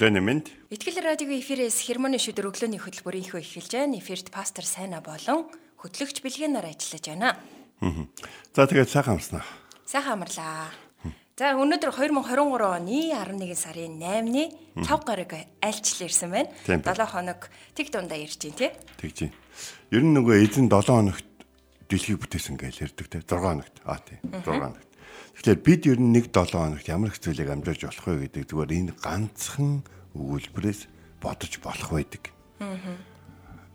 Өглөөний минь Итгэл радиогийн эфирээс хермоны шүдэр өглөөний хөтөлбөрийнхөө эхэлж байна. Эфирт пастор Сайна болон хөтлөгч Бэлгэнаар ажиллаж байна. За тэгээд сайхан амарснаа. Сайхан амарлаа. За өнөөдөр 2023 оны 11 сарын 8-ны цав гараг айлчлал ирсэн байна. Тийм 7 байна. хоног тэг дундаа ирж байна тий. Тэгж юм. Ер нь нөгөө эзэн 7 хоногт дэлхийг бүтээсэн гэж ярьдаг те 6 хоногт. Аа тийм 6 хоногт. Тэгэхээр бид ер нь нэг 7 хоногт ямар их зүйлийг амжуулж болох вэ гэдэг зүгээр энэ ганцхан өгүүлбэрээс бодож болох байдаг.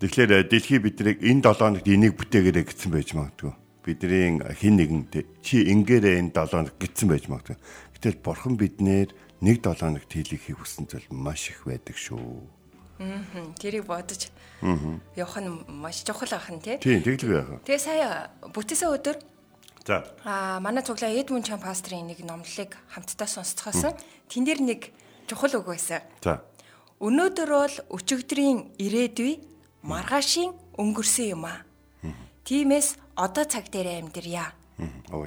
Тэгэхээр э, дэлхий биднийг энэ 7 хоногт энийг бүтээгээрэй гэсэн байж магадгүй. Бидний хин нэгэн те, чи ингээрэй энэ 7 хоног гэсэн байж магадгүй. Гэтэл бурхан биднэр нэг 7 хоногт хийлгэхийг хүссэн зүйл маш их байдаг шүү. Мгм. Тэрийг бодож явах нь маш чухал ахын тий. Тийм тэглэг яах. Тэгээ сая бүтээсэн өдөр За аа манай цуглаа Эдмун Чам пастрын нэг номлолыг хамтдаа сонсцохоос тэн дээр нэг чухал үг байсан. За. Өнөөдөр бол өчигдрийн ирээдүй маргаашийн өнгөрсөн юм аа. Тиймээс одоо цаг дээр амьдрья.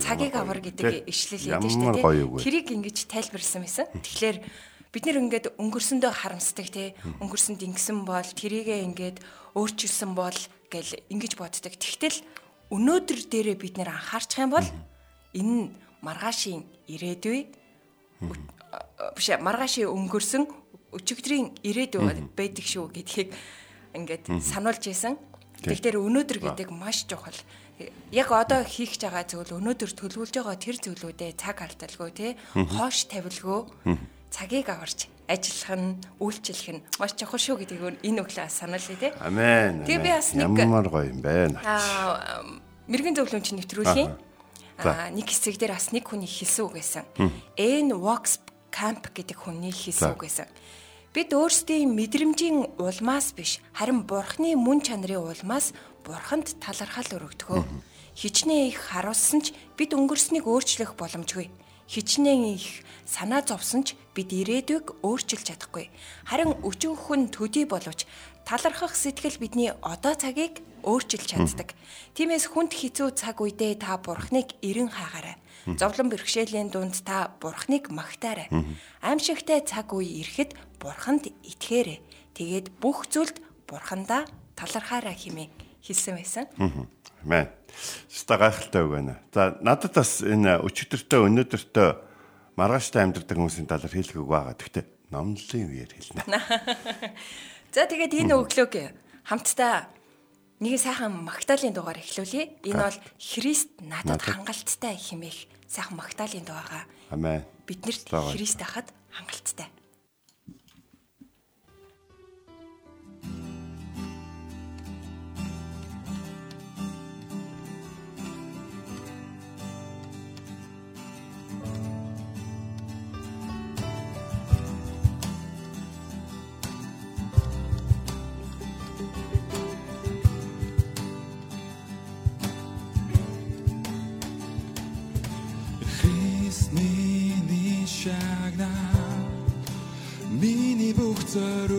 Цагийг авар гэдэг ишлэл гоё үг вэ? Тэрийг ингэж тайлбарласан байсан. Тэгэхээр бид нэр ингээд өнгөрсөндөө харамсдаг те өнгөрсөнд ингэсэн бол тэрийгээ ингээд өөрчилсөн бол гэл ингэж боддог. Тэгтэл өнөөдөр дээрээ бид нэр анхаарчих юм бол энэ нь маргаашийн ирээдүй биш маргаашийн өнгөрсөн өчигдрийн ирээдүй байдаг шүү гэдгийг ингээд сануулж исэн. Тэгэхээр өнөөдөр гэдэг маш чухал. Яг одоо хийх гэж байгаа зүйл өнөөдөр төлөвлөж байгаа тэр зүйлүүдээ цаг алдалгүй тий хоош тавилгүй цагийг аварч ажиллах нь үйлчлэх нь маш чухал шүү гэдгийг энэ өглөө сануулъя тий. Амен. Тэгээ би бас нэг- ямар гоё юм бэ. Аа мэрэгэн зөвлөмж нэвтрүүлэе. За. Аа нэг хэсэг дээр бас нэг хүний хэлсэн үг байсан. Эн Wax Camp гэдэг хүний хэлсэн үг байсан. Бид өөрсдийн мэдрэмжийн улмаас биш харин бурхны мөн чанарын улмаас бурханд талархал өргөдгөө. Хичнээн их харуулсан ч бид өнгөрснийг өөрчлөх боломжгүй. Хичнээн их санаа зовсон ч бид ирээдүйг өөрчилж чадахгүй. Харин өчүүхэн төдий боловч талархах сэтгэл бидний одоо цагийг өөрчилж чаддаг. Тиймээс хүнд хэцүү цаг үедээ та бурхныг эрен хаагаарай. Зовлон бэрхшээлийн дунд та бурхныг магтаарай. Аимшигтай цаг үе ирэхэд бурханд итгээрэй. Тэгээд бүх зүйлд бурхандаа талархаарай хэмээн хэлсэн байсан. Амен. Ста гайхалтай үг байна. За надад бас энэ өчигдөртөө өнөөдөртөө маргааштай амьдрдаг хүмүүсийн талаар хэлэх үг байгаа. Гэхдээ номлолын үеэр хэлнэ. За тэгээд энэ өглөөг хамтдаа нэг сайхан магтаалын дугаар эхлүүлье. Энэ бол Христ надад хангалттай хэмээх сайхан магтаалын дугaaгаа Амен. биднэрт Слава. Христ хахад хангалттай. Миний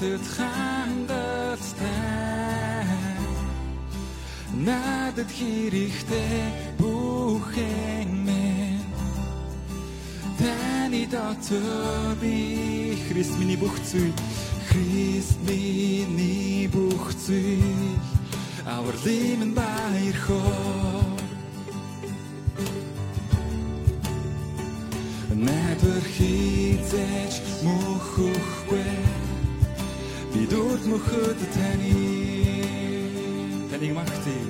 надад хангалттай надад хэрэгтэй бүхэн минь таны дотор би Христ миний бүх зүйл Христ миний бүх зүйл авралын минь баярхоо хизээж мөхөхгүй би дүрд мөхөд таны таныг магтъя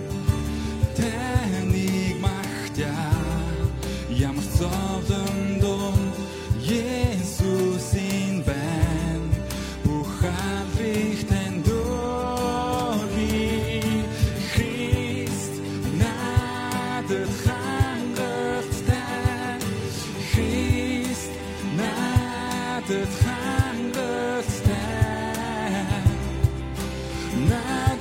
таныг магтъя ямар зовлон дом Есүсийн байна бүх алдрыг танд дөрви Христ надад хангалттай Христ надад хангалттай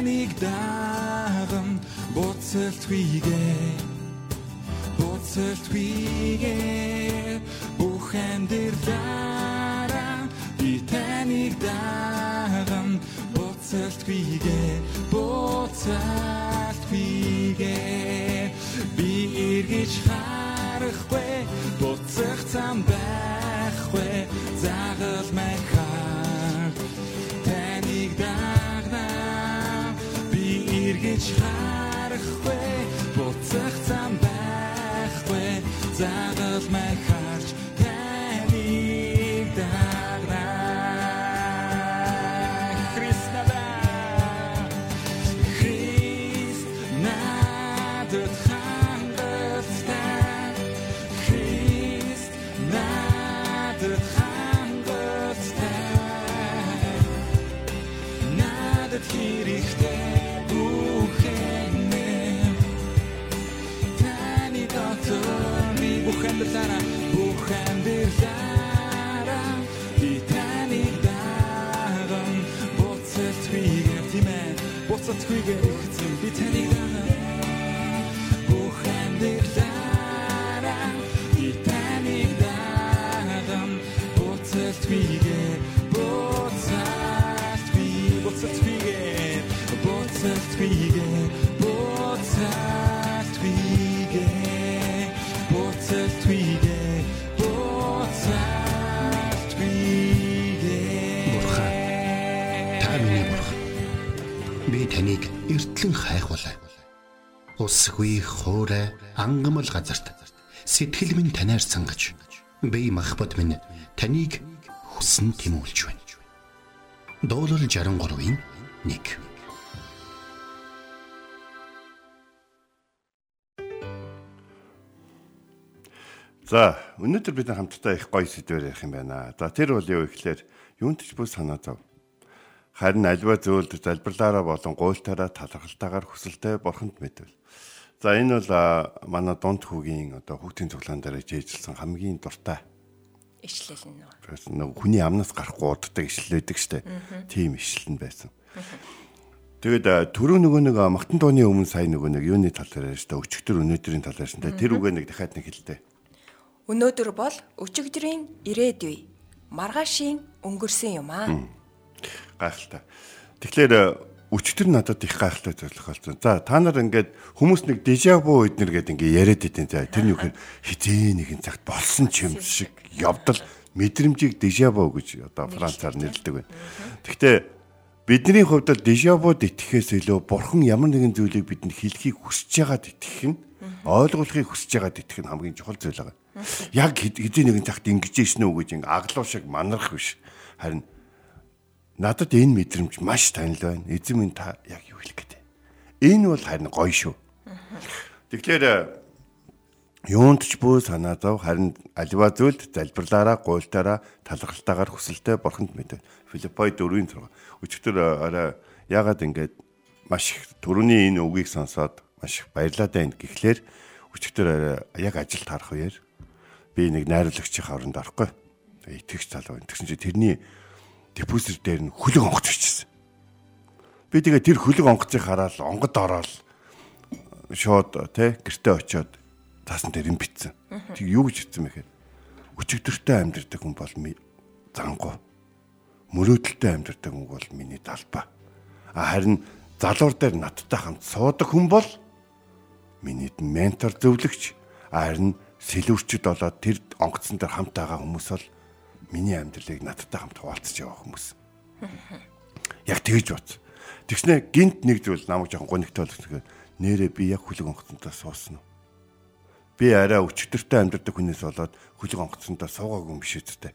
таныг даган буцалт хийгээ буцалт хийгээ бүх амьдралаараа би таныг даган буцалт хийгээ буцалт хийгээ би эргэж харахгүй буцах зам байхгүй загал эргэж харахгүй буцах зам байхгүй загал мэхаарч таныг дагнаа Христнада Христ надад хангалттай Христ надад хангалттай надад хэрэгтэй амьдралаараа бүх амьдралаараа би таныг эртлэн хайхвалаа. Усгүй хуурай ангамл газарт сэтгэл минь танаар сангаж би махбат минь таныг хүсн тимүүлж байна. Дуурал 63-ийн 1 За, өнөөдөр бид хамтдаа их гоё сэдвээр ярих юм байна. За, тэр бол юу ихлээр юунт ч бүх санаа зов. Харин альва зүйлд залбирлаараа болон гуйлтаараа талархалтайгаар хүсэлтэй бурханд мэдвэл. За, энэ бол манай дунд хүүгийн одоо хүүхдийн цуглаан дээр жийжилсэн хамгийн дуртай Ишлэл нь. Нэг хүний амнаас гарахгүй уддаг ишлэлэдэг штэ. Тийм ишлэл нь байсан. Тэгээд а, түрүү нөгөө нэг а, махтан дооны өмнө сая нөгөө нэг юуны тал дээр штэ. Өчигдөр өнөөдрийн тал дээр штэ. Тэр үгээ нэг дахиад нэг хэлдэ. Өнөөдөр бол өчигдрийн ирээдүй. Маргаашийн өнгөрсөн юм аа. Гайхалтай. Тэгэхээр э, өчтөр надад их гайхалтай зөвлөх болсон. За та нар ингээд хүмүүс нэг дежаву эднэр гэдэг ингээд яриад идэв. За тэр нь юу гэхээр хизээ нэгэн цагт болсон ч юм шиг явдал мэдрэмжийг дежаву гэж одоо францаар нэрлэдэг байна. Гэхдээ бидний хувьд л дежавуд итгэхээс илүү бурхан ямар нэгэн зүйлийг бидэнд хэлхийг хүсэж байгаад итгэх нь ойлгуулахыг хүсэж байгаад итгэх нь хамгийн чухал зүйл байгаа. Яг хизээ нэгэн цагт ингэж ийшнэ үү гэж ингээ аглуу шиг манарах биш. Харин Надад энэ мэдрэмж маш танил байна. Эзэн минь та яг юу хэлэх гээд. Энэ бол харин гоё шүү. Тэгэхээр э, юунд ч бүү санаа зов харин аливаа зүйлд залбирлаараа гуйлтаараа талархалтайгаар хүсэлтэй бурханд мэдээ. Филиппой 4-ийн 6. Өчигдөр э, арай яагаад ингэж маш их түрүүний энэ үгийг сонсоод маш их баярлаад байна гэхлээр өчигдөр арай яг ажилд харах үеэр би нэг найруулагчийн хооронд орохгүй. Итгэж байна. Тэгсэн чинь тэрний диффузер дээр нь хөлөг онгоц бичсэн. Би тэгээ тэр хөлөг онгоцыг хараад онгод ороод шууд тий гэртээ очиод таасан дээр юм битсэн. Тэг юу гэж хэлсэн мэхээр өчигдөртөө амьдэрдэг хүн бол зангу. Мөрөөдөлтөй амьдэрдэг хүн бол миний талбай. А харин залуур дээр надтай хамт суудаг хүн бол миний ментор зөвлөгч харин сэлүүрчд болоод тэр онгоцсон дээр хамт байгаа хүмүүс бол миний амьдралыг надтай хамт хуваалцаж яваа хүмүүс. Яг тэгж бат. Тэгснэ гинт нэг зүйл намайг жоохон гонигтой болгох нэрээ би яг хүлэг онгоцсонтой суусан уу? Би арай өчтөртэй амьдардаг хүнээс болоод хүлэг онгоцсонтой суугаагүй юм биш үсттэй.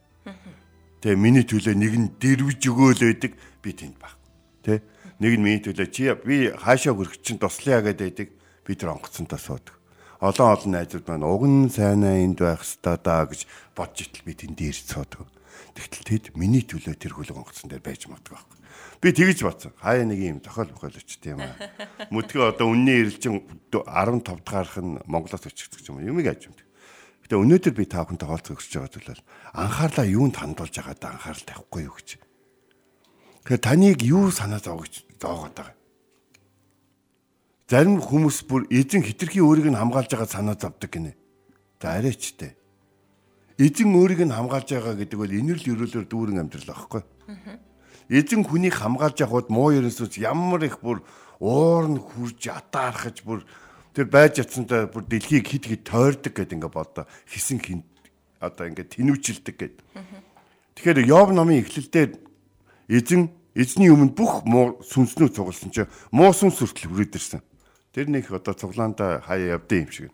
Тэгээ миний төлөө нэг нь дэрвж өгөөл байдаг би тэнд баг. Тэ? Нэг нь миний төлөө чи би хаашаа хөрөх чинь туслая гэдэг би тэр онгоцсонтой суудаг. Олон олон найзууд маань уг нь сайнаа энд байх ёстой даа гэж бодж итэл би тэнд дээр цоодог. Тэгтэл тэд миний төлөө тэр хүлэг онгоцсон дээр байж магадгүй байхгүй. Би тэгэж бодсон. Хаяа нэг юм тохиол бохиол очт юм аа. Мөдгөө одоо үнний эрэлжин 15 дахь нь Монголоос өчгдөг юм. Юмыг ажим. Гэтэ өнөөдөр би та бүхэнтэй хаалцах гэж байгаа төлөөл анхаарлаа юунд хандуулж байгаад анхаарал тавихгүй юу гэж. Тэгэхээр таныг юу санаа зовгож зоогоод байгаа. Зарим хүмүүс бүр эзэн хитрхи өөрийг нь хамгаалж байгаа санаа зовдөг гинэ. За арайчтэй. Эзэн өөрийг нь хамгаалж байгаа гэдэг бол инэрл өрөөлөөр дүүрэн амьдрал байхгүй. Эзэн хүнийг хамгаалж явахд муу ерөнсөж ямар их бүр уур нь хурж атаархаж бүр тэр байж ятсантай бүр дэлхийг хит хит тойрдог гэд ингээ бодоо хийсэн хин одоо ингээ тэнүүчилдэг гэд. Тэгэхээр Йов номын эхлэлдээ эзэн эзний өмнө бүх муу сүнснүү цугласан чи муу сүнс хүртэл хүрээд ирсэн. Тэр нэг одоо цуглаанда хаяа явдсан юм шиг.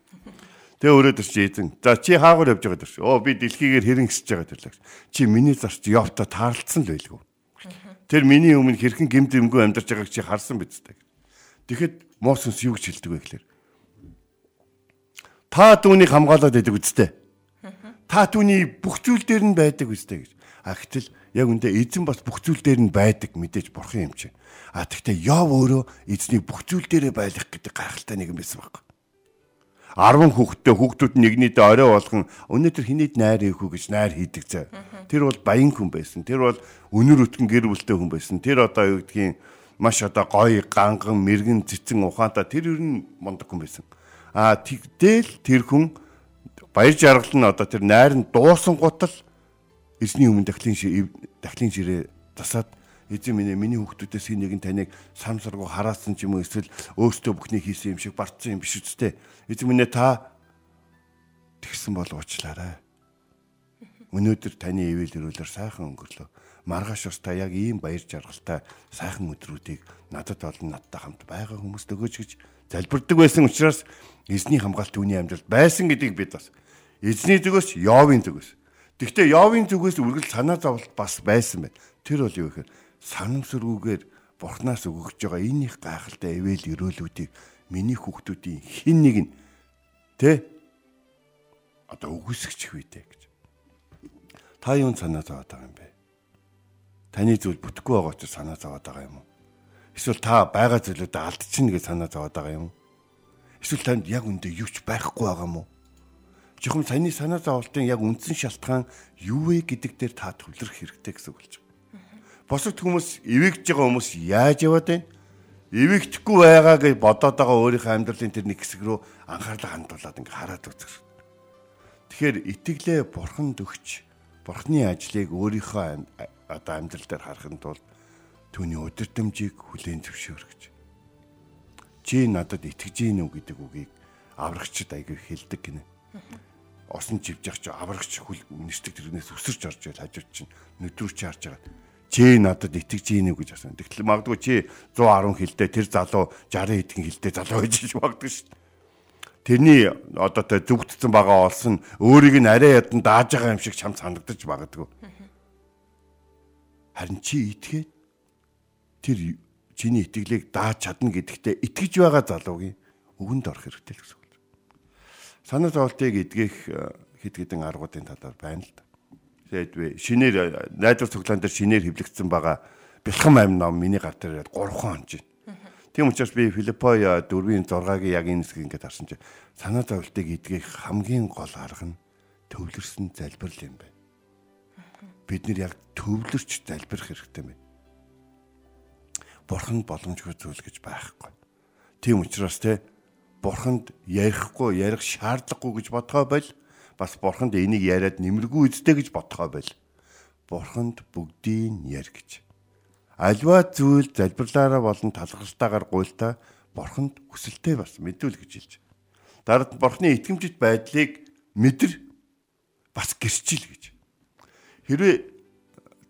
Тэгээ өрөөд чи эзэн. За чи хаагаар явж байгаа дэрч. Оо би дэлхийгээр хэрэн гисэж байгаа тэрлэг. Чи миний зарч явта таарлцсан л байлгүй. Тэр миний өмнө хэрхэн гимт юмгүй амьдарч байгааг чи харсан биз дээ. Тэгэхэд Мосес юу гэж хэлдэг вэ гэхээр Та түүнийг хамгаалаад байдаг үсттэй. Та түүний бүх зүйл дээр нь байдаг үстэй гэж. А гэтэл яг үндэ эзэн бас бүх зүйл дээр нь байдаг мэдээж бурхан юм чи. А тэгтээ Йов өөрөө эзний бүх зүйл дээрээ байх гэдэг гайхалтай нэг юм байсан баг. 10 хүүхэдтэй хүүхдүүд нэгнийдээ орой болгон өнөөдөр хинээд найр хийх үү гэж найр хийдэг зэ. Тэр бол баян хүн байсан. Тэр бол өнөр өтгөн гэр бүлтэй хүн байсан. Тэр одоо юу гэдгийг маш одоо гоё ганган мэрэгэн цэцэн ухаантай тэр ер нь мундаг хүн байсан. А тэгдээл тэр хүн баяр жаргал нь одоо тэр найр нь дуусан гутал эзний өмнө дахлын дахлын ширээ засаад эзэн минь миний хүүхдүүдээс нэг нь таныг самсаргуу хараасан ч юм уу эсвэл өөстөө бүхний хийсэн юм шиг бартсан юм биш үстэй. Эзэн минь та тэгсэн бол уучлаарай. Өнөөдөр таны ивэл ирүүлэр сайхан өнгөрлөө. Маргааш бас та яг ийм баяр жаргалтай сайхан өдрүүдийг надад болон надтай хамт байгаа хүмүүст өгөөч гэж залбирдаг байсан учраас эзний хамгаалт түүний амьдралд байсан гэдгийг бид бас эзний зүгээс Йовын зүгээс. Гэхдээ Йовын зүгээс үргэлж санаа зовлт бас байсан байна. Тэр бол юу гэхээр санамсаргүйгээр Бурханаас өгөгч байгаа энэ их гайхалтай эвэл өрөөлүүдийг миний хүүхдүүдийн хин нэг нь тэ одоо үгүйсгчих вүдэ гэж. Та юун санаа зовоод байгаа юм бэ? Таны зүйл бүтэхгүй байгаа ч санаа зовоод байгаа юм уу? Эсвэл та байгаа зүйлүүдэд алдчихна гэж санаа зовоод байгаа юм уу? Эсвэл танд яг үндэ юу ч байхгүй байгаа юм уу? Жохом саяны санаа зовлтын яг үндсэн шалтгаан юу вэ гэдэг дээр та төвлөрөх хэрэгтэй гэсэн үг болж босод хүмүүс эвэгж байгаа хүмүүс яаж яваад байна? Эвэгдэхгүй байгаа гэж бодоод байгаа өөрийнхөө амьдралын тэр нэг хэсэг рүү анхаарлаа хандуулад ингээ хараад үзэх. Тэгэхээр итгэлээ бурханд өгч бурхны ажлыг өөрийнхөө одоо амьдрал дээр харахын тулд түүний удирдамжийг хүлээн зөвшөөрөх. Чи надад итгэж гин үү гэдэг үгийг аврагчд аягүй хэлдэг гинэ. Осон живж явах чи аврагч нэрчдэг тэрнээс өсөрч орж байл хажууд чинь нүдрүүч харж байгаа чи надад итгэж ийн үү гэж асуусан. Тэгтэл магадгүй чи 110 хилдэ тэр залуу 60 хэдхэн хилдэ залуу гэж магадгүй шүү дээ. Тэрний одоо тэ зүгтцэн байгаа олсон өөрийг нь арай ядан дааж байгаа юм шиг чам санагдаж магадгүй. Харин чи итгээд тэр чиний итгэлийг дааж чадна гэдэгтээ итгэж байгаа залуугийн өгөнд орох хэрэгтэй л гэсэн үг. Санаа зовлтыг эдгэх хэд хэдэн аргуудын талаар байна л да. Тэгээд шинээр найдвар цуглаан дээр шинээр хэвлэгдсэн байгаа бэлхэм амь ном миний гар дээр 3 хон байна. Тийм учраас би Филиппой 4-ийн 6-гийн яг энэ хэсгийг ингээд харсан чинь санаа зовлтыг эдгэх хамгийн гол арга нь төвлөрсөн залбирал юм байна. Бид нэр яг төвлөрч залбирах хэрэгтэй байна. бурханд боломжгүй зүйл гэж байхгүй. Тийм учраас те бурханд ярихгүй, ярих шаардлагагүй гэж бодгоо бол бас бурханд энийг яриад нэмэргүй үздэй гэж бодгоо бол бурханд бүгдийг яр гэж. Альва зүйл залбирлаараа болон талархалтаагаар гуйлтаа бурханд хүсэлтэй бас мэдүүл гэж хэлж. Дараад бурхны итгэмжит байдлыг мэдэр бас гэрчил гэж. Хэрвээ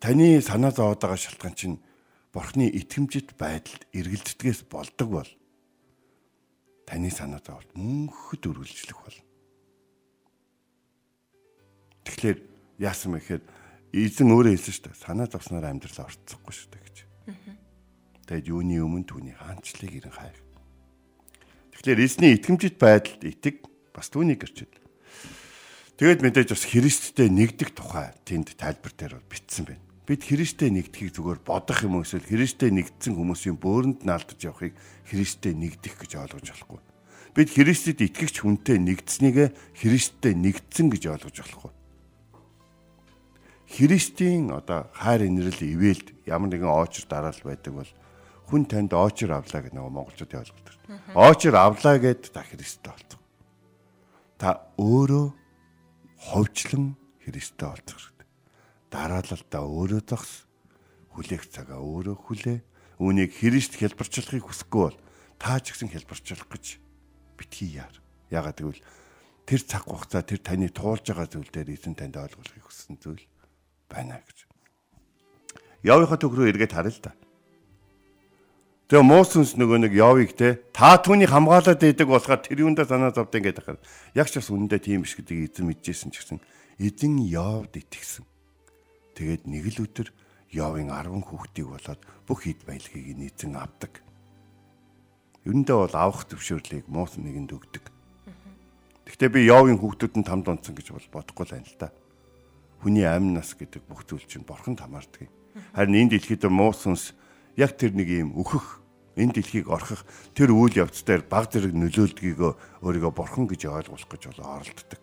таны санаа зовоод байгаа шалтгаан чинь бурхны итгэмжит байдалд эргэлздгээс болдог бол таны санаа зоволт мөнхөд үргэлжлэх болно. Тэгэхээр яасан бэ гэхээр эзэн өөрөө хэлсэн шүү дээ. Санаа зовсноор амьдралаа орцсохгүй шүү дээ гэж. Тэгээд юуны өмнө түүний хаанчлыг ирэн хайх. Тэгэхээр эзний итгэмжит байдалд итэг бас түүнийг гэрчил. Тэгээд мэдээж бас Христтэй нэгдэх тухай тэнд тайлбар дээр бичсэн байна. Бид Христтэй нэгдэхийг зүгээр бодох юм эсвэл Христтэй нэгдсэн хүмүүсийн бөөрөнд наалдаж явахыг Христтэй нэгдэх гэж ойлгож болохгүй. Бид Христэд итгэгч хүнтэй нэгдсэнийг Христтэй нэгдсэн гэж ойлгож болохгүй. Христийн одоо хайр инрэл ивэлд ямар нэгэн оочр дараал байдаг бол хүн танд оочр авлаа гэх нэг монголчууд ойлгодог. Оочр авлаа гэд та Христтэй болцгоо. Та өөрөө ховчлон Христтэй болцох хэрэгтэй. Дараалалтаа өөрөө зогс. Хүлээх цагаа өөрөө хүлээ. Үүнийг Христ хэлбэрчлэхийг хүсэхгүй бол та ч гэсэн хэлбэрчлэх гэж битгий яар. Ягаад гэвэл тэр цаг хугацаа тэр таны туулж байгаа зүйл дээр эзэн танд ойлгуулахыг хүссэн зүйл байна гэж. Явынхаа төгрөө эргээд харъя л та. Тэгээ Мосенс нөгөө нэг Явыг те та түүний хамгаалаад идэг болохоор тэр юундаа санаа зовд ингээд ахаар яг ч бас үнэндээ тийм биш гэдгийг эзэн мэдчихсэн ч гэсэн эзэн Явд итгэсэн. Тэгээд нэг л өдөр Явын 10 хүүхдийг болоод бүх хэд баялагийг нийцэн авдаг. Юундаа бол авах төвшөөрлийг Мосын нэгэнд өгдөг. Гэхдээ би Явын хүүхдүүдэнд тамд онцсон гэж бол бодохгүй л байна л да. Хүний амь нас гэдэг бүх зүйл чинь бурханд хамаардаг. Харин энэ дэлхийд Мосенс яг тэр нэг юм өөхөх энэ дэлхийг орхих тэр үйл явц дээр баг зэрэг нөлөөлдгийг өөрийгөө бурхан гэж ойлгох гэж болоо оролддог.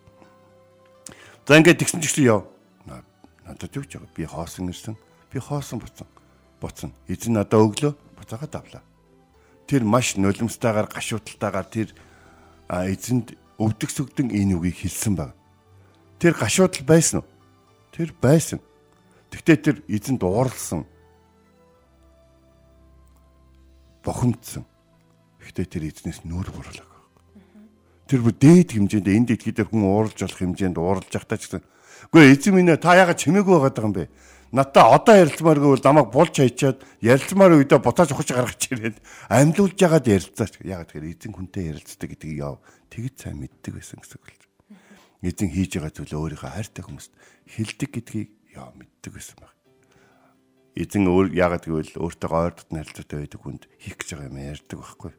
За ингээд тэгсэн чинь яв. Надад юу ч байгаа. Би хоосон ирсэн. Би хоосон буцсан. Буцсан. Эзэн надад өглөө буцаагаад авлаа. Тэр маш нулимстайгаар гашууталтайгаар тэр эзэнд өвдөг сүгдэн энэ үгийг хэлсэн баг. Тэр гашуутал байсан уу? Тэр байсан. Тэгтээ тэр эзэнд уурлсан бохомдсон. Гэхдээ тэр эзнээс нүүр бурлаг. Тэр бүр дээд хэмжээнд дэлхий дээр хүн ууралж болох хэмжээнд ууралж явахтаа ч гэсэн үгүй эзэн минь та ягаад чимээгүй байгаа юм бэ? Надаа одоо ярилцмааргүй бол намайг булж хайчаад ярилцмаар үедээ бутааж ухаж гаргаж ирээд амьлуулж ягаад ярилцаач. Ягаад тэгэхээр эзэн хүнтэй ярилцдаг гэдгийг яв тэгж сайн мэддэг байсан гэсэн үг. Эзэн хийж байгаа зүйлээ өөрийнхөө хайртай хүмүүст хэлдэг гэдгийг яв мэддэг байсан байна эзэн өөр яагаад гэвэл өөртөө ойрдот харилцаатай байдаг хүнд хийх гэж байгаа юм ярьдаг байхгүй.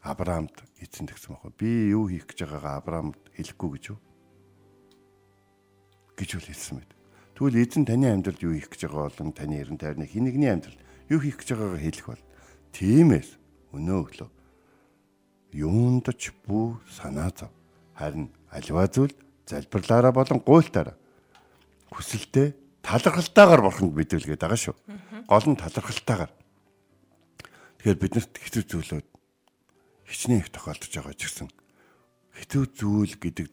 Авраамд эзэн тэгсэн байхгүй. Би юу хийх гэж байгаагаа Авраамд хэлэхгүй гэж юу? гэж үл хэлсэн мэт. Тэгвэл эзэн таны амьдралд юу хийх гэж байгаа болон таны эрен тайрны хин нэгний амьдрал юу хийх гэж байгаагаа хэлэх бол. Тиймээс өнөө өглөө юунд ч бүү санаа зов. Харин аливаа зүйл залбирлаараа болон гуйлтаараа хүсэлтэд талархалтайгаар бурханд мэдүүлгээд байгаа шүү. Гол нь талархалтайгаар. Тэгэхээр биднэрт хэцүү зүйлүүд хичнээн их тохиолдож байгаа ч гэсэн хэцүү зүйл гэдэг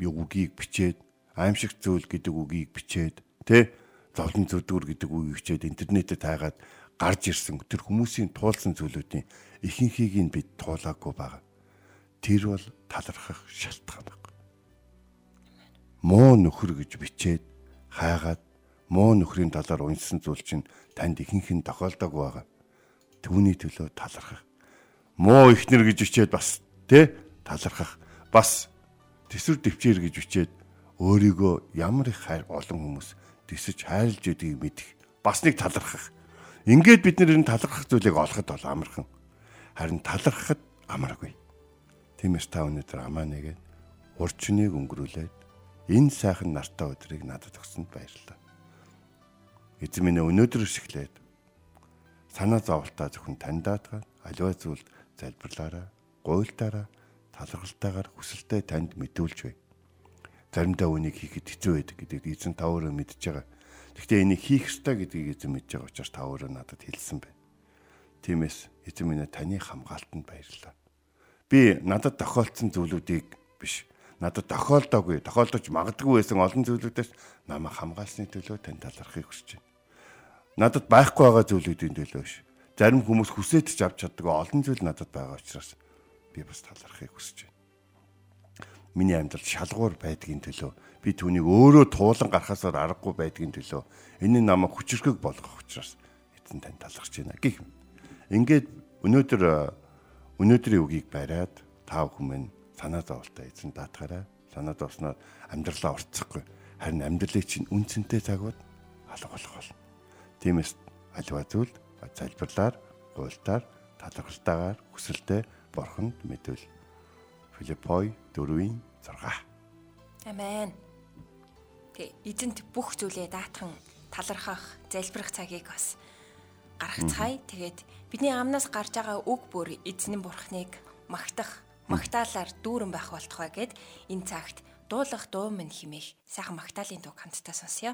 үгийг бичээд аимшиг зүйл гэдэг үгийг бичээд тэ зовлон зүдгүр гэдэг үгийг хичээд интернетэд тайгаад гарч ирсэн тэр хүмүүсийн туулсан зүйлүүдийн ихэнхийг нь бид туулаагүй байгаа. Тэр бол талархах шалтгаан байна. Муу нөхөр гэж бичээд хайгаад муу нөхрийн талаар уншсан зүйл чинь танд ихэнх нь тохиолдоогүй байгаа. Түүний төлөө талархах. Муу ихнэр гэж бичээд бас тэ талархах. Бас төсвөр төвчээр гэж бичээд өөрийгөө ямар их хайр олон хүмүүс төсөж хайрлж байдгийг мэдэх. Бас нэг талархах. Ингээд бид нэр талархах зүйлийг олоход бол амархан. Харин талархахад амаргүй. Тиймээс та өнөөдөр амаа нэгээд урчныг өнгөрүүлээд энэ сайхан нартай өдрийг надад өгсөнд баярлалаа. Эзэн минь өнөөдөр шиглээд санаа зовлтаа зөвхөн таньдаатгаад аливаа зүйл залбирлаараа, гуйлтаараа, талархалтайгаар хүсэлтэд танд мэдүүлж бай. Заримдаа үнийг хийхэд хэцүү байдаг гэдгийг эзэн та өөрөө мэдж байгаа. Гэхдээ энийг хийх ёстой гэдгийг эзэн мэдж байгаа учраас та өөрөө надад хэлсэн байна. Тиймээс эзэн минь таны хамгаалтанд баярлалаа. Би надад тохиолдсон зүйлүүдийг биш. Надад тохиолдоогүй, тохиолдож магадгүй байсан олон зүйлүүдээс намайг хамгаалсны төлөө тань талархахыг хүсэж байна. Надад байхгүй байгаа зүйлүүдийн төлөө биш. Зарим хүмүүс хүсэж ч авч чаддаг олон зүйл надад байгаа учраас би бас талархахыг хүсэж байна. Миний амьдрал шалгуур байдгийн төлөө би түүнийг өөрөө туулан гарахасаар аргагүй байдгийн төлөө энэ намайг хүчрхэг болгох учраас эзэн тань талархж байна гэх юм. Ингээд өнөөдөр өнөөдрийн үгийг бариад та бүхэн санаа зовлтоо эзэн даатгаарай. Санаа зовсноор амьдралаа орцохгүй. Харин амьдралыг чинь үнцэнтэй цагууд алга болох болно. Тиймээс аливаа зүйлд залбирлаар, гуйлтаар, талархалтайгаар хүсэлтэд бурханд мэдвэл Филиппой 4-ийн 6. Амен. Тэг эзэнт бүх зүйлээ даатхан талархах, залбирах цагийг бас гаргацгаая. Тэгээд бидний амнаас гарч байгаа үг бүр эзэн бурхныг магтах, магтаалаар дүүрэн байх болтугай гэд энэ цагт дуулах дуу минь химээх сайхан магтаалын дуу хамтдаа сонсъё.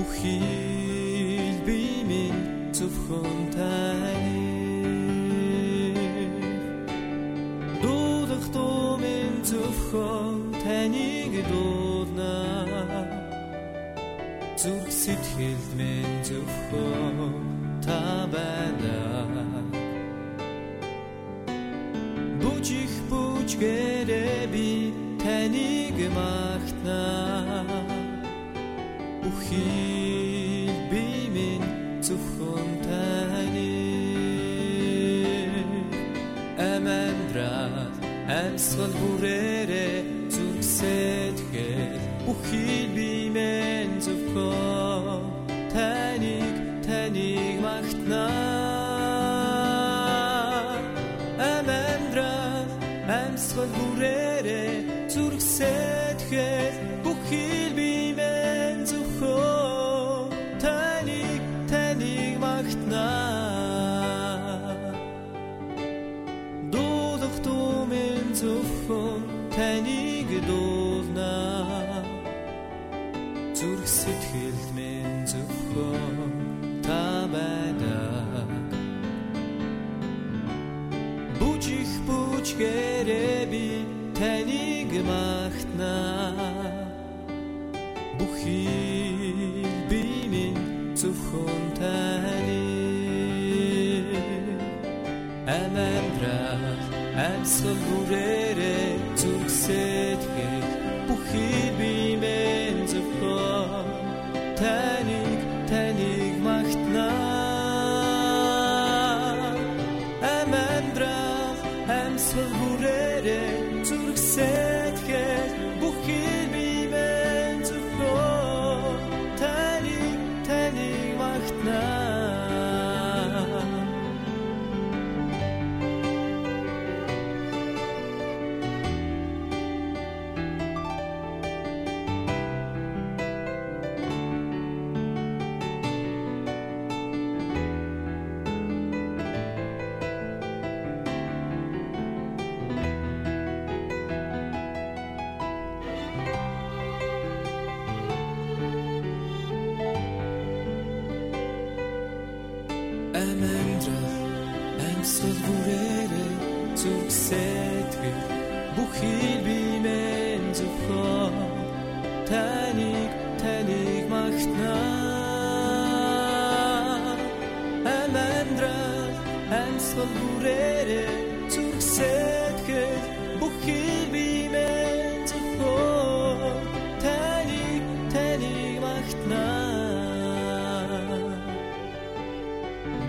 Бүхий амьсгал бүрээрээ зүрхсэтгэл бүхий би минь зөвхөн таныг таныг магтнаа амандрал амьсгал бүрээрээ зүрхсэтгэл бүхий би salurer. Ансвал бүрээрээ зүгсээд гээд бүхий бимээ зөвхөн таныг таныг магтна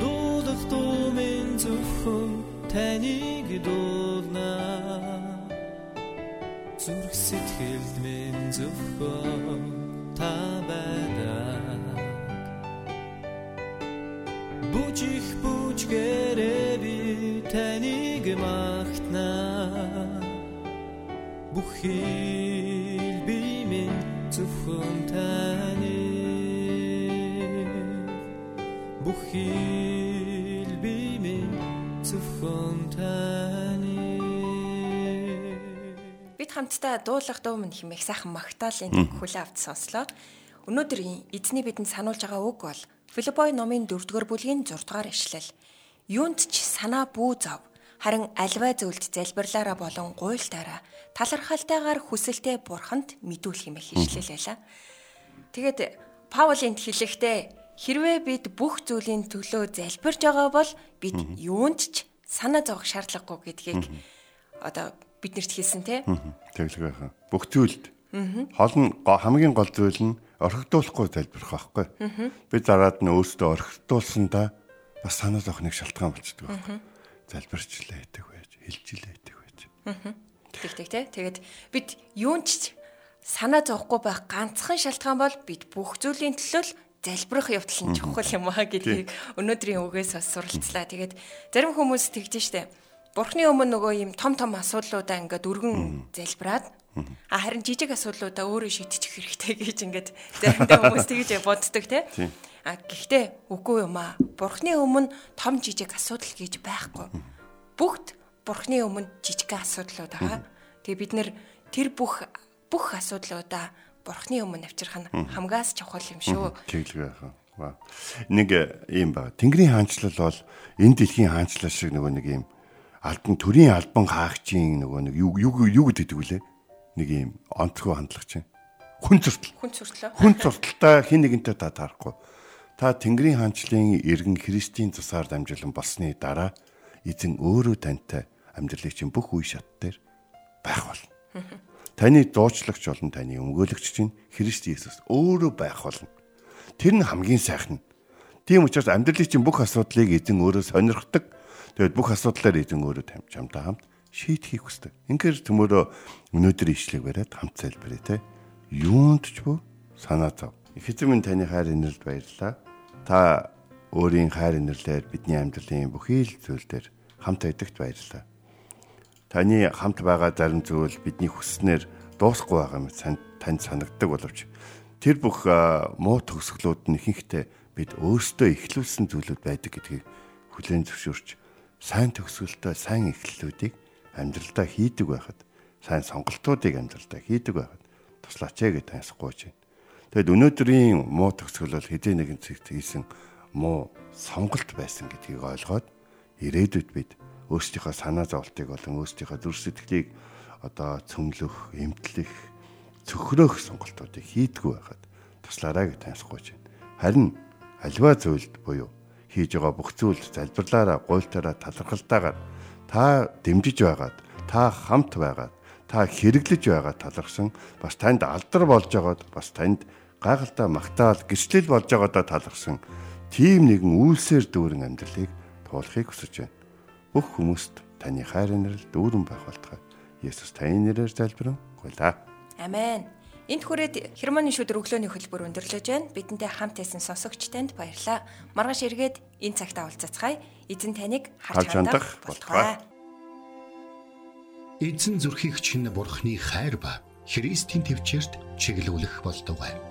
Дуудах дуумын зөвхөн таныг дуулна Зүрх сэтгэлд минь зөвхөн та байдаг Бүжих бүжих бүхий би минь зөвхөн таны бүхий би минь зөвхөн таны Бид хамтдаа дуулах дуу минь хэмээх сайхан магтаалын хүлээ авч сонслоо. Өнөөдөр эзний бидэнд сануулж байгаа үг бол Филиппой номын 4-р бүлгийн 6-р ишлэл. Юунд ч санаа бүү зов. Харин альваа зөвлөлд залбирлаараа болон гуйлтаараа талархалтайгаар хүсэлтэй бурханд мэдүүлэх хэмээх ишлэл байлаа. Тэгээд Паулийн хэлэхдээ хэрвээ бид бүх зүйлийн төлөө залбирж байгаа бол бид юунд ч санаа зовох шаардлагагүй гэдгийг одоо биднэрт хэлсэн тий. Тэглэг байхаа. Бүх зүйлд. Хол нь хамгийн гол зүйл нь орхигдуулахгүй залбирах байхгүй. Би дараад нь өөртөө орхигдуулсандаа бас санаа зовх нэг шалтгаан болчдөг байхгүй. Залбирчлаа гэдэг байж, хэлжилээ гэдэг байж. Тэгтэг тий. Тэгээд бид юунд ч санаа зовхгүй байх ганцхан шалтгаан бол бид бүх зүйлийн төлөө залбирах явдал нь чухал юм аа гэдгийг өнөөдрийн үгээс бас суралцлаа. Тэгээд зарим хүмүүс тэгж штэ. Бурхны өмнө нөгөө юм том том асуудлуудаа ингээд өргөн залбираад а харин жижиг асуудлуудаа өөрөө шийдчих хэрэгтэй гэж ингээд заримдаа хүмүүс тэгж боддог тий. А гэхдээ үгүй юм аа. Бурхны өмнө том жижиг асуудал гэж байхгүй. Бүгд Бурхны өмнө жижиг асуудлууд байгаа. Тэгээ бид нэр тэр бүх бүх асуудлуудаа Бурхны өмнө авчрах нь хамгаас чухал юм шүү. Тэглэг байхаа. Нэг э, юм ба. Тэнгэрийн хаанчлал бол энэ дэлхийн хаанчлал шиг нөгөө нэг юм албан төрийн албан хаагчийн нөгөө нэг юу юу гэдэг вүлээ. Нэг юм онцгой хандлага чинь. Хүн зөртөл. Хүн цэрлээ. Хүн зурталтай хин нэгэнтэй та таарахгүй. Та Тэнгэрийн хаанчлалын иргэн Христийн тусаар дамжуулан болсны дараа эзэн өөрөө тантай амьдралыг чинь бүх үе шат дээр байх болно. Таны дуучлагч болон таны өмгөөлөгч чинь Христ Иесус өөрөө байх болно. Тэр нь хамгийн сайхан. Тийм учраас амьдралын чинь бүх асуудлыг эзэн өөрөө сонирхдаг. Тэгээд бүх асуудлаар эзэн өөрөө тамж хамтаа хамт шийдэхийг хүсдэг. Ингээр төмөрөө өнөөдөр ишлэг бариад хамт залбирая те. Юунд ч бүү санаа зов. Их эзэн минь таны хайр инэрлд баярлалаа. Та өөрийн хайр инэрлээр бидний амьдралын бүхий л зүйл дээр хамт байдагт баярлалаа. Таны хамт байгаа зарим зүйл бидний хүснээр дуусахгүй байгаа сан- танд санагддаг боловч тэр бүх муу төгсгөлүүд нь ихэнхдээ бид өөрсдөө ихлүүлсэн зүйлүүд байдаг гэдгийг хүлээн зөвшөөрч сайн төгсгөлтөй сайн эхлэлүүдийг амьдралдаа хийдэг байхад сайн сонголтуудыг амьдралдаа хийдэг байхад туслаач ээ гэж таньсахгүй байна. Тэгэд өнөөдрийн муу төгсгөл бол хэдийн нэгэн зэгт хийсэн муу сонголт байсан гэдгийг ойлгоод ирээдүйд бид өөрсдийнхөө санаа зовлтыг болон өөрсдийнхөө зүрх сэтгэлийг одоо цөмлөх, эмтлэх, цөхрөөх сонголтуудыг хийдгүү байхад туслаарай гэж таньсахгүй байна. Харин альва зүйлд буюу хийж байгаа бүх зүйлд залбирлаараа, гуйлтаараа, талархалтайгаар та дэмжиж байгаад, та хамт байгаад, та хэрэглэж байгаа талархсан бас танд алдар болж байгаад бас танд гайхалтай магтаал гэрчлэл болж байгаадаа талархсан тийм нэгэн үйлсээр дүүрэн амьдралыг туулахыг хүсэж байна. Бүх хүмүүст таны хайр инрэл дүүрэн байх болтугай. Есүс таны нэрээр залбирэн гуйлаа. Амен. Энд хүрээд хермоны шүдэр өглөөний хөтөлбөр өндөрлөж байна. Бидэнтэй хамт байсан сонсогч танд баярлалаа. Маргааш эргээд энэ цагтаа уулзацгаая. Эзэн таныг Харж хандах болтугай. Эзэн зүрхийг чинь бурхны хайр ба Христийн төвчөрт чиглүүлэх болтугай.